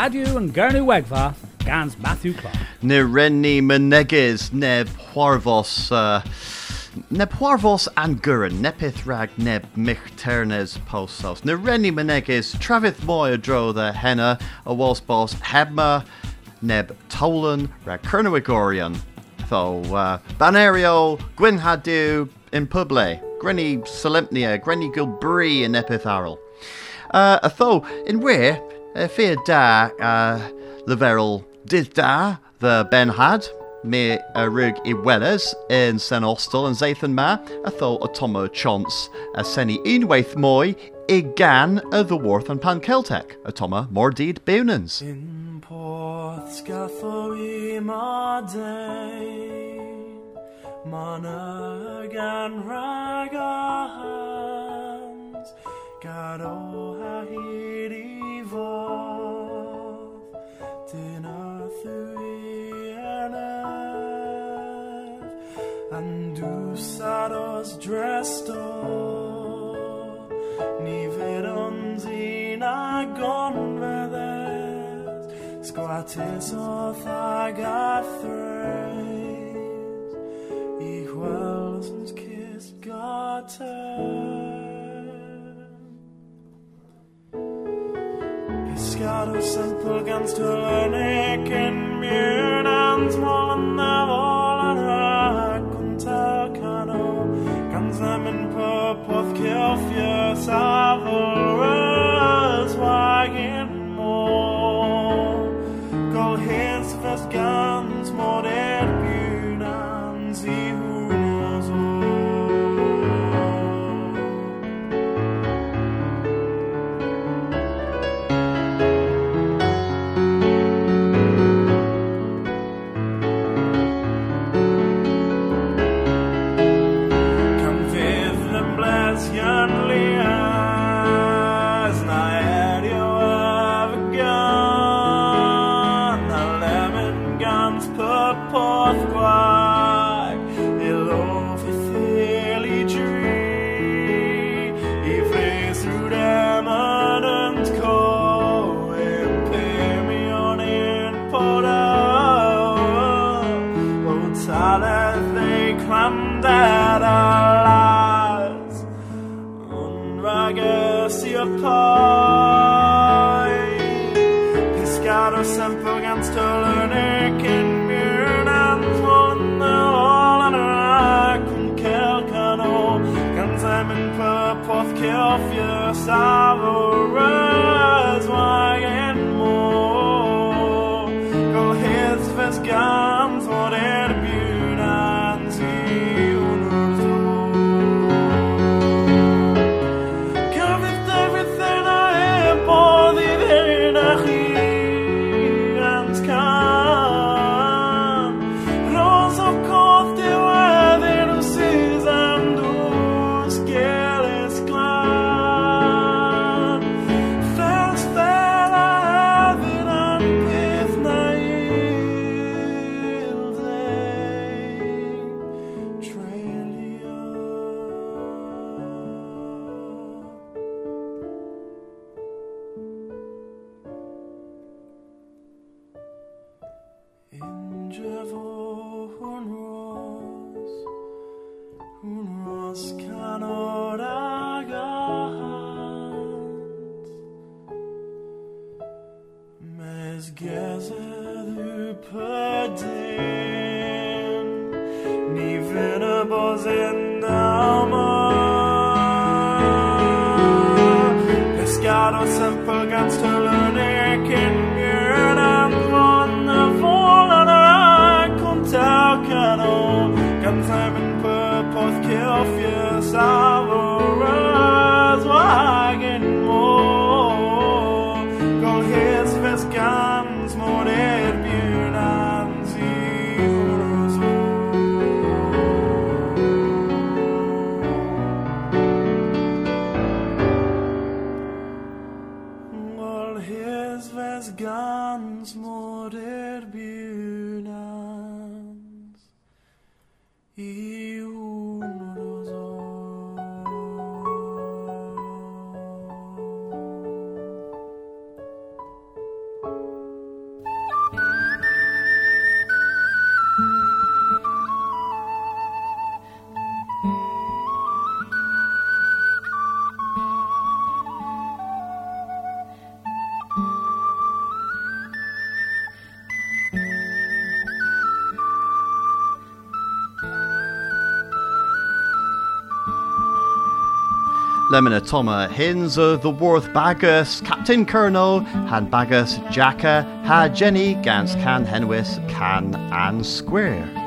Radio and Gernu Wegva, Gans Matthew Clark. Ne renni meneges neb huarvos uh, neb and gurin nepith rag neb mich ternes postos. Ne renni meneges travith Moya dro the henna a was boss hebma neb tolan rag kernawigorian. Tho uh, banario gwyn hadu in publi. Grenny solemnia, Grenny gilbree in epith aral. Uh, tho in where fear da uh, leverel did the Ben had me a rug i welles in Sen Ostel and Zathan ma a tho a tomo chance a seni unwaith moi i gan a the worth and pan Celtic a deed beunans. In Porth i ma Mana gan rag a hands Gado ha hyd dwsados dresto Ni fyd ond un agonfeddes Sgwatis o thag a threis I chwels yn cys gater Pisgado simple gans to learning in myn and hands fast Unragas Lemina Toma Hins of the Worth Bagus, Captain Colonel, Han Bagus, Jacka, Ha Jenny, Gans Can Henwis, Can and Square.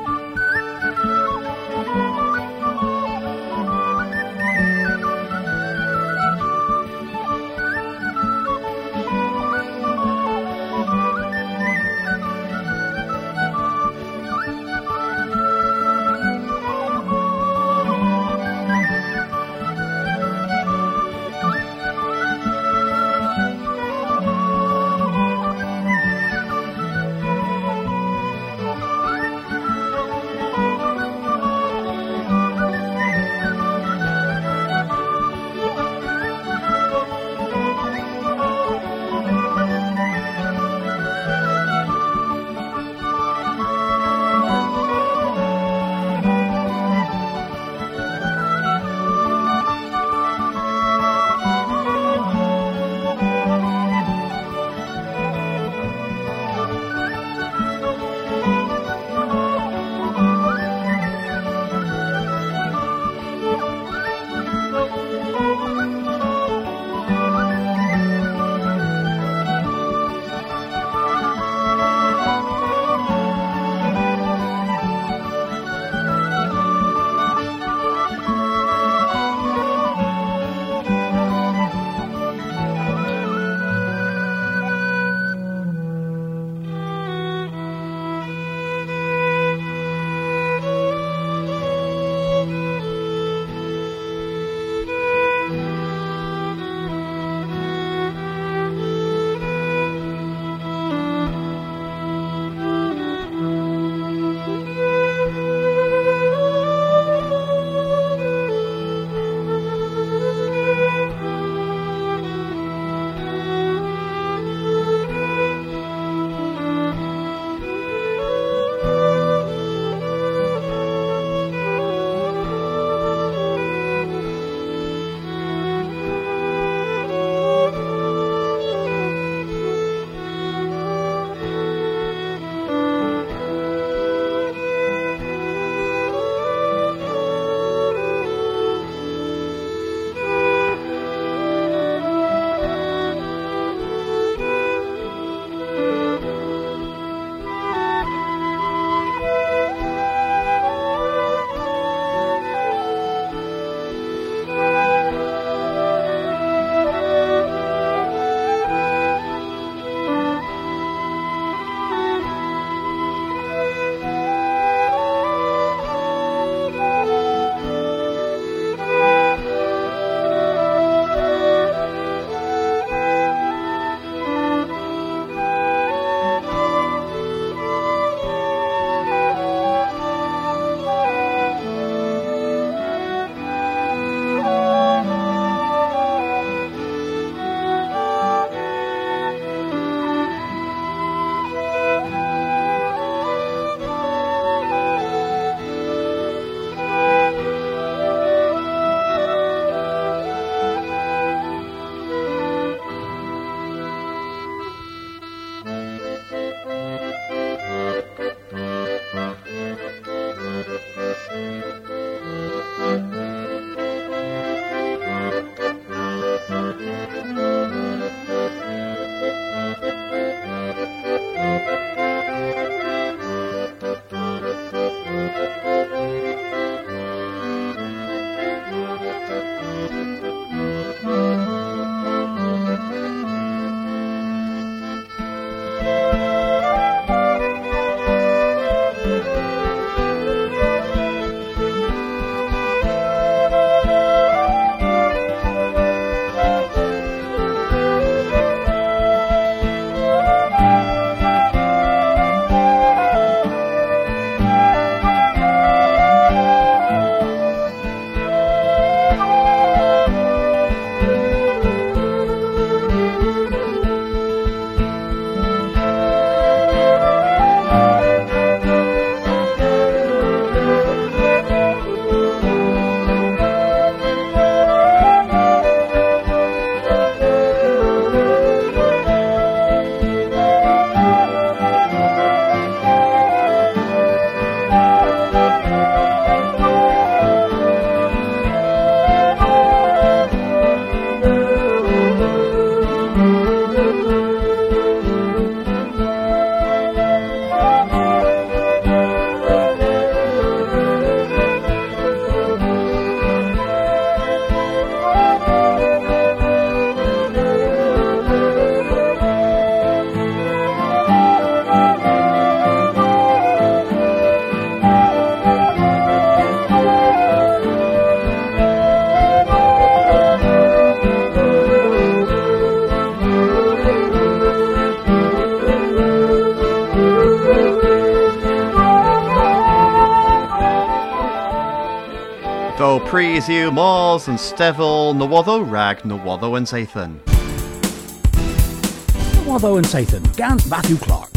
Kerno Pries you Mars and Stevil Nawatho Rag Nawatho and Sathan. Nawatho and Sathan, Gans Matthew Clark.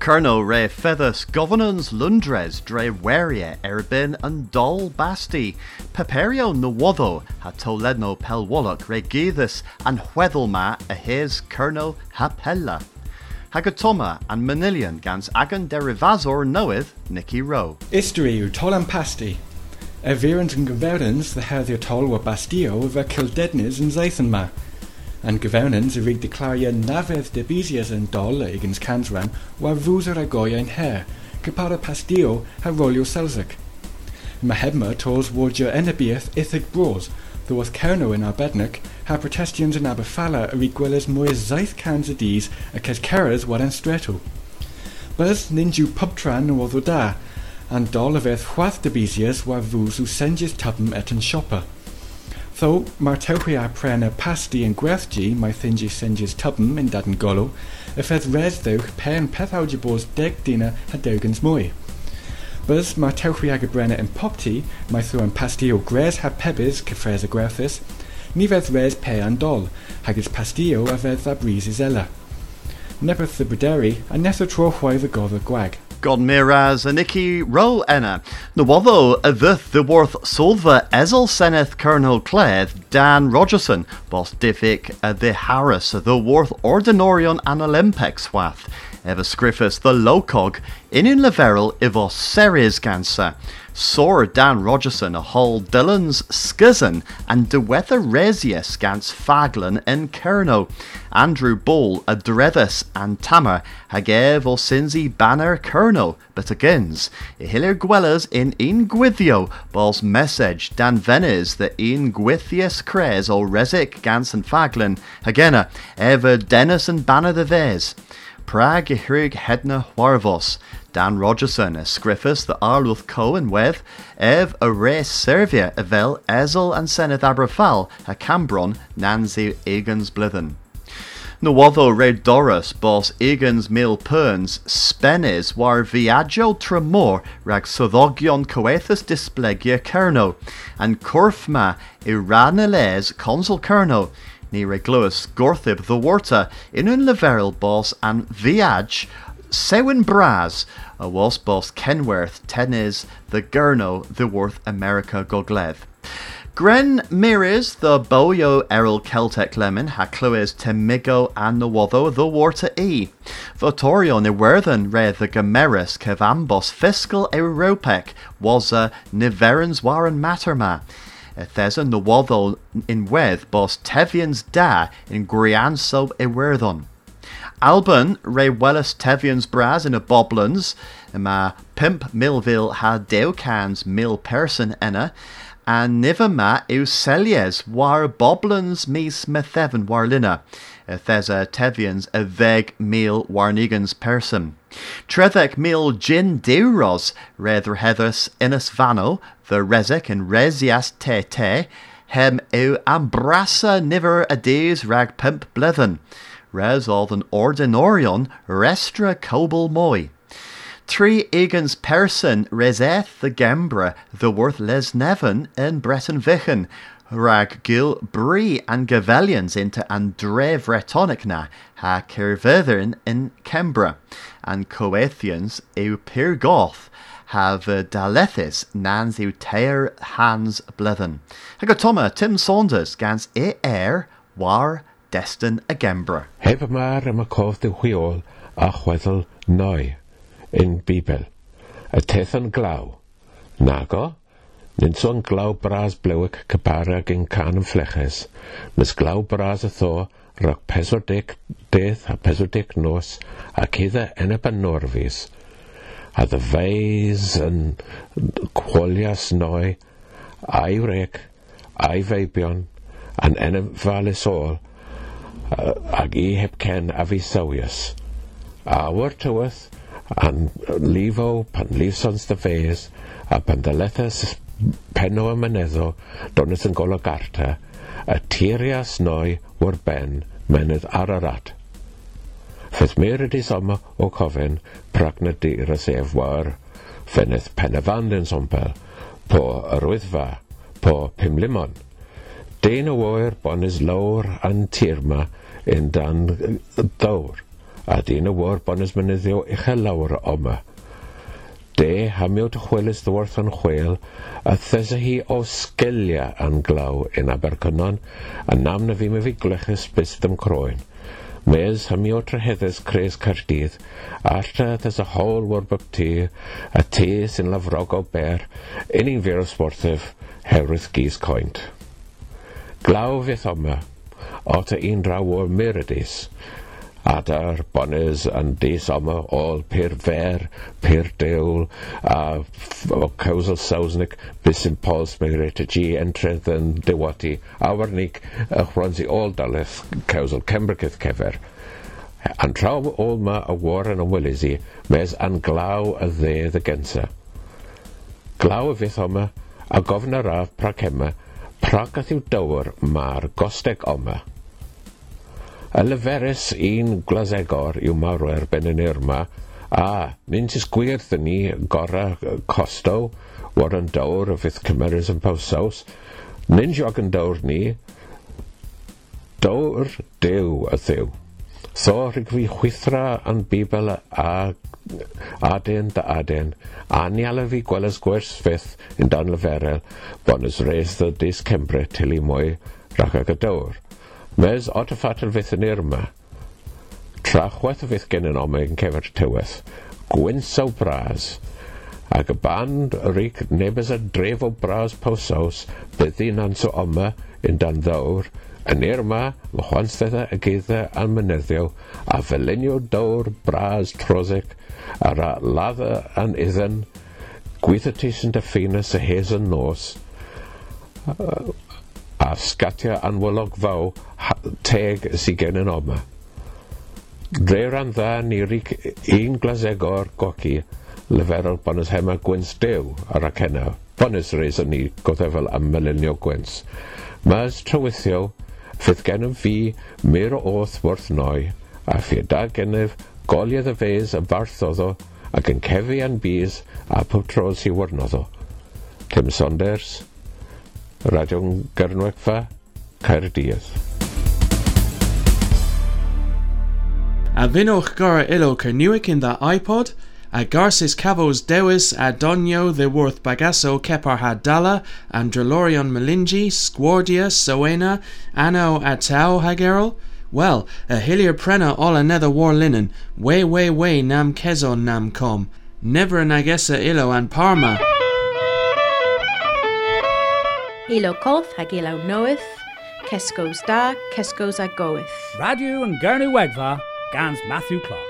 Colonel Ray Feathus Governance Lundres Dre Weria Erbin and Dol Basti Peperio Nawatho Hatoledno Pelwallach Re Githus and Hwedhelma a his Kerno Hapella. Hagatoma and Manilian gans agan derivazor knoweth Nicky Rowe. Isteriu tolam pasti. Everens and Gavernans the herthier toll were Bastio over Kildednes and Zathanma. And Gavernans a rig declaria naveth de Besias and Dol egens Kansran war vuser agoya in hair, capara Pastio ha rolio Selzik. Mahebma tolls warja enabieth ithig bros, there was Kerno in Arbednic, ha protestians in Aberfala arigueles moes zaith cans adis a kes keras war en streto. Bus ninju pubtran no da, of eth chwath debesias war vus who senges tubum et en shopper. Tho mar tewhia prena pasti and gwerthgi my thingi senges tubum in daden golo, if eth res ddewch pen pethaujibos deg dina ha deugens moi. Bus mae tewchwi ag y brenna yn popti, mae thw yn pasti o gres ha pebys cyffres y gwerthus, ni fedd res pe an dol, hag ys pastio a fedd a bris is ella. Nepeth the brideri, a netho tro chwaith y godd y gwag. God miraz a Nicky Rowe enna. Nawatho a vyth the worth solva ezel seneth Colonel Cleth Dan Rogerson, boss a the Harris the worth ordinorion an Olympics wath. Eva Scriffus the Locog, in Leverel Ivos Series Gansa, Sor Dan Rogerson a Hall Dillons Skizzen, and De Weather Resius Gans Faglan and Kerno, Andrew Ball a Drethus and Tamer, Hagev or Sinzi Banner Kerno, but agains, Hilir Gwellers in In Gwithio, Balls Message Dan Veniz the In Gwithius Cres or Resic Gans and Faglan, Hagena, Ever Dennis and Banner the Vez. Prague Hrig Hedna Warvos, Dan Rogerson, Scriffus, the Arluth Co and Weth, Ev a Res Servia, Evel, Ezel and Seneth Abrafal, a Cambron, Nanzi Egans Blithen. Nawatho Red Doris, Bos Egans Mil Perns, Spenes, War Viaggio Tremor, Rag Sothogion Coethus Displegia Kerno, and Corfma Iranales Consul Kerno, ra gorthib the warta inun leveril bos an viaj sewin bras a was bos Kenworth tenis the Gurno the worth America goglev. Gren Miris the Boyo Errol Celtic Lemon ha Cluis Temigo and the Watho the Water E. Votorion Iwerthan re the Gameris Kevambos Fiscal Europec was a Niverans Warren Matterma. Thesa Nawodol in Weth, bos tevians da in Grianso Iwerddon. Alban re wellis tevians bras in a boblins, ma pimp milville ha deu cans mil person enna, and niver ma ew celies war boblins mis methevan war lina, thesa tevians a veg mil warnigans person. Trethek mil gin deuros redr heathers inus vano, the resek and resias te te, hem eu ambrassa niver a days rag pimp blithen, res all an ordinorion restra cobal moi. Three egans person reseth the gembra, the worth les neven in Breton vichen, rag gil brie and gavellians into andre vretonic na, ha kirvethern in Kembra, and Coethians eu pirgoth, have uh, dalethis nans yw teir hans blithen. Hag Toma, Tim Saunders gans e air war Destin y Gembra. Heb yma'r am y cof dywchiol a chweddol noi yn Bibel. Y teth yn glaw. Nago, nid so'n glaw bras blewyg cybara gyn can yn fleches, nes glaw bras y tho rhag pesodec deth a pesodec nos ac iddo yn y banorfis, a the feis yn chwolias noi, a'i rec, a'i feibion, a'n enfalus ôl, ag i heb cen a fi sewius. A awr tywyth, an lifo pan lifsons dy fes, a pan dylethas peno y myneddo, donys yn golo garta, a tirias noi wr ben menydd ar arat. Fydd mir ydy soma o cofen pragna dir y sef war, ffeneth pen y fan yn sompel, po yr wyddfa, po pum limon. Dyn o oer bonys lawr yn tirma yn dan ddawr, a dyn o oer bonys mynyddio uchel lawr oma. De hamiwt chwelys ddwarth yn chwel, a thysa hi o sgelia yn glaw yn Abercynon, a nam na fi me fi glechus byst ym croen. Mes hamio treheddys Cres Cardydd, allta thysa hol war byb tŷ, a te sy'n lafrog o ber, un i'n fyr o sportif, hewrydd gys coint. Glaw fydd yma, ot un draw o'r myrdys, adar bonys yn dis yma ôl pyr fer, pyr dewl, a o cawsol sawsnig bys yn pols mewn reit y gi entredd yn dywati, a warnig chronsi ôl daleth cawsol Cembrigydd cefer. An traw ôl ma y war yn ymwylysi, mes an glaw y ddedd y gynsa. Glaw y fydd yma, a gofn ar af pracema, Pragath yw dywr mae'r gosteg oma. Y lyferus un glasegor yw marwer yn yma, a mynd ys gwirth yn ni gora costo, war yn dawr y fydd cymerus yn pawsaws, nyn jog yn dawr ni, dawr dew y ddiw. Tho rygfi chwythra yn bibel a aden da aden, a ni ala fi gwelys gwers fydd yn dan leferel, bon ys reis dda dis Cembre til i mwy rach ag y dawr. Mes ot y ffatel fydd yn irma, tra chweth y fydd gen yn omeg yn cefyr tyweth, gwynsaw bras, ac y band rig nebys y dref o bras pawsaws byddi'n anso ans o yn dan ddawr, Yn i'r ma, mae chwanstedda y geidda a'n mynyddio a felinio dawr bras trosig a ra ladda a'n iddyn, gweithio y tisyn dy y hes yn nos, a sgatia anwylog faw teg sy'n gen yn oma. Dre ran dda ni rig un glasegor goci leferol bonus hema gwyns dew ar ac heno. Bonus reis o'n ni goddefol am melinio gwyns. Mas trywithio Fydd gennym fi mir o oth wrth noi, a phyda gennyf goliad y fes y farth oddo, ac yn cefi an bys a pob tros i wyrnoddo. Tim Saunders, Radio'n Gyrnwegfa, Caerdydd. A vinnoch gara ilo Kernewick in that iPod, a Garcis Cavos Dewis a Donio the Worth Bagasso Kepar Hadala, Andrelorion Melingi, Squardia, Soena, Anno Atao Hagerol? Well, a Hillier Prena all another war linen, way way way nam kezo nam com, never nagesa ilo and Parma. Ilo kolf hag noeth, knoweth, Keskos da, Keskos a goeth. Radio and Gurney Wegva, Gans Matthew Clark.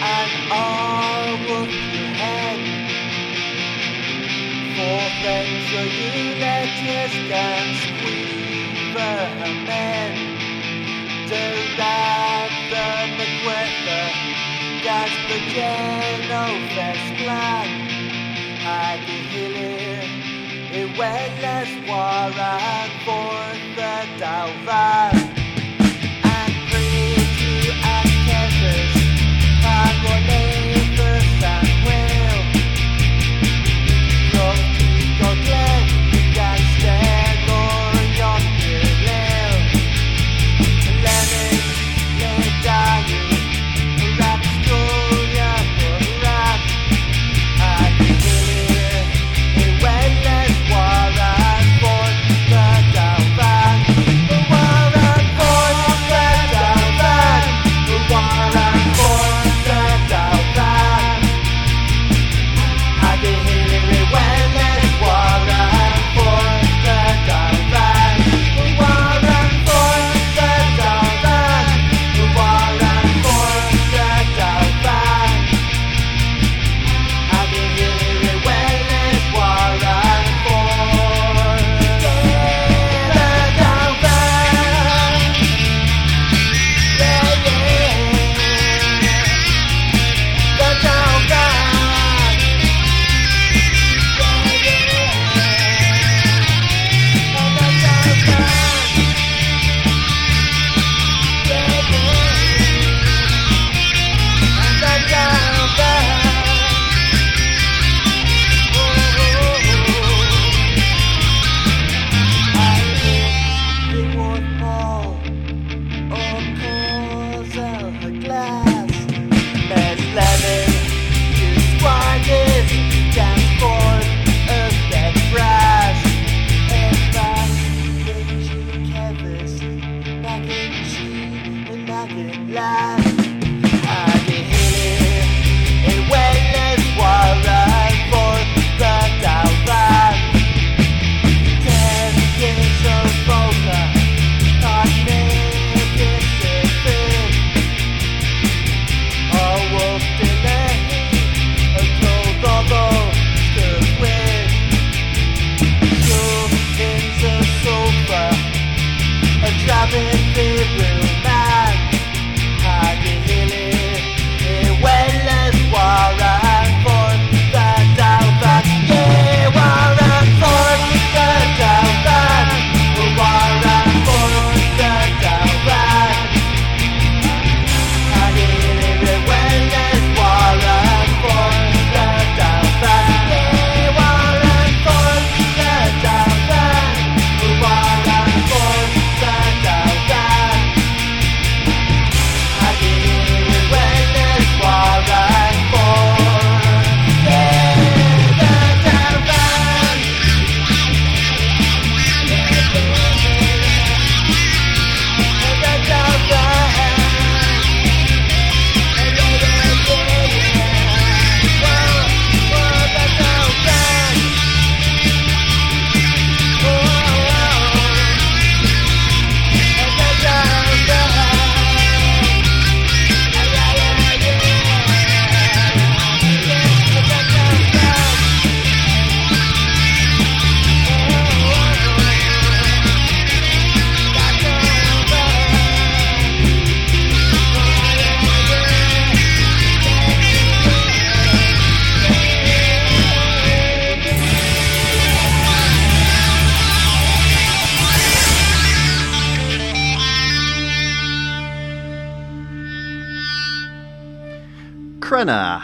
And work your head. For so you just dance quiver a men. Derad the McWether, Gas the Geno Fest Plan. Hillir, it well as war and for the Dalvan.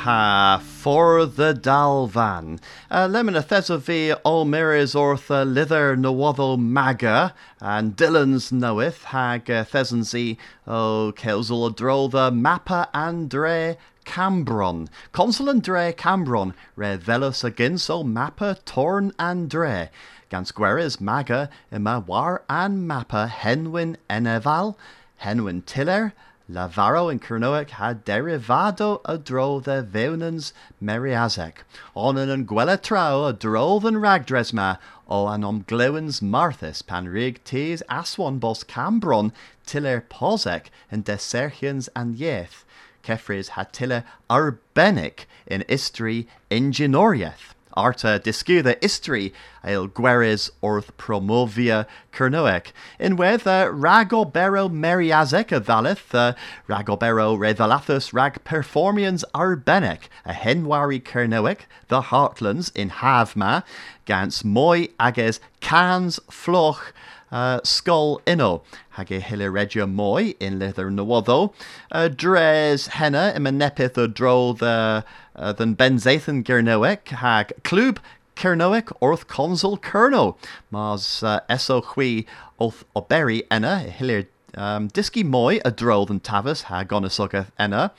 Ha for the Dalvan. Uh, Lemon a thesavi o miris ortha lither nawotho maga, and Dylan's knoweth hag uh, thesansi o kelzel drotha mappa andre Cambron. Consul Andre Cambron, re velos agins o mappa torn Andre. Gans gweres maga ima war an mappa henwin eneval, henwin tiller, Lavaro in Kernoic had derivado a dro the veunans meriazek. Onan and gwella trao a dro than ragdresma, o anom glewens marthis pan rig tees aswan bos cambron tiller posek and deserchians and yeth. Kefris had tiller arbenic in istri ingenorieth. Arta discuda istri eil gueres orth promovia kernoec. In wedd uh, ragobero meriazek a valeth, uh, ragobero revelathus rag performians arbenic, a henwari kernoec, the heartlands in havma, gans moi ages cans floch, uh, skull inno. Hage hille regia moi in lither nawoddo. Uh, dres henna im nepith o dro the uh, Ben benzathan gernoek hag club Kernoek orth consul Kerno, mas uh, eso hui oth oberi enna hilir um, diski moi a drol than tavas ha gonasogath enna.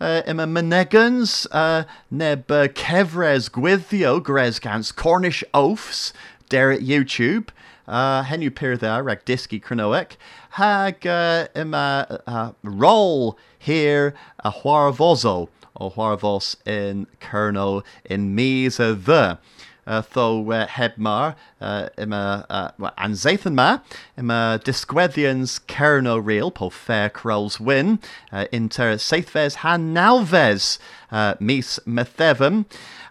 Uh, ima menegans uh, neb uh, kevres gwithio gresgans Cornish oafs der at YouTube. Uh, henu pyr there rag diski. Hag uh, ima uh, roll here a huarvozo o huarvos in Kerno in mis a the. Uh, tho uh, hebmar uh, ima uh, well, anzathan ma ima disgweddians kerno real po fair crolls win uh, inter seithves han nalves uh, mis methevum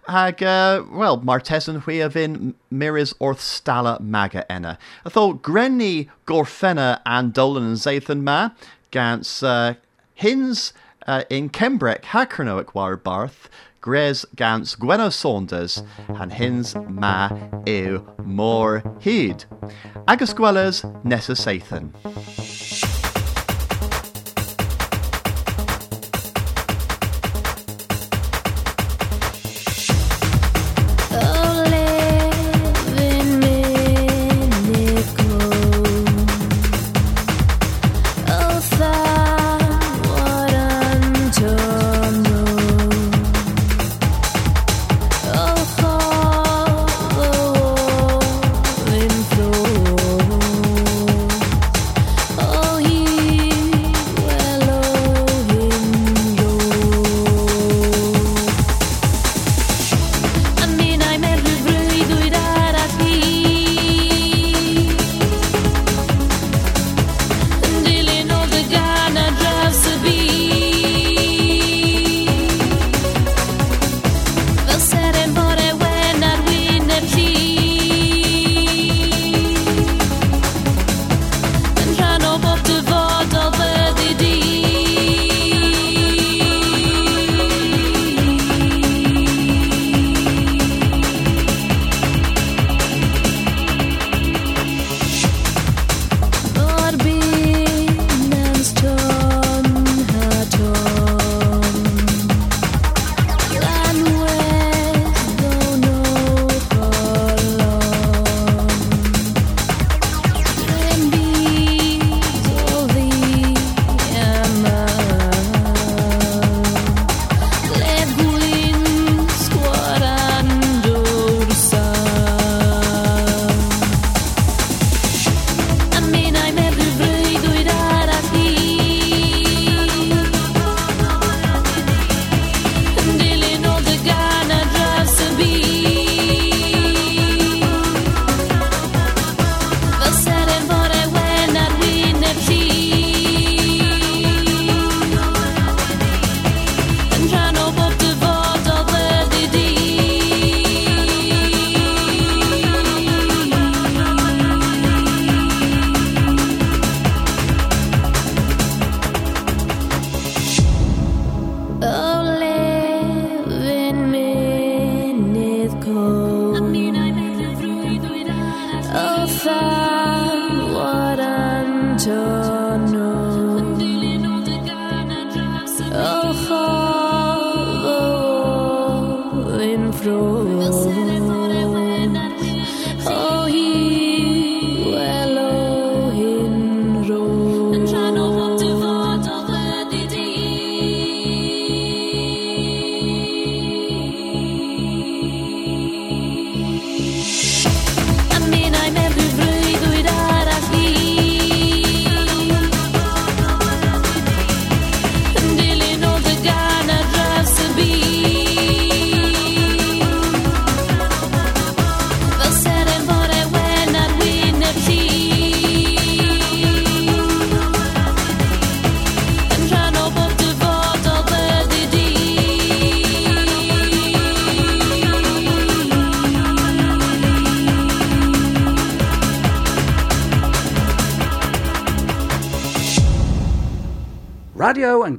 hag uh, well martesan of in miris orth stala maga enna. Tho grenni gorfenna and dolan and zathan ma gans uh, hins uh, in Kembrec ha Kernoic war barth Gres gans Gwenno Saunders and hins ma ew Mor hyd. Agus gwelers nessa Sathan.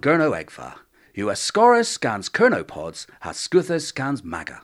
Gurno Egfa. US Scorus scans Kernopods has Scuthus scans Maga.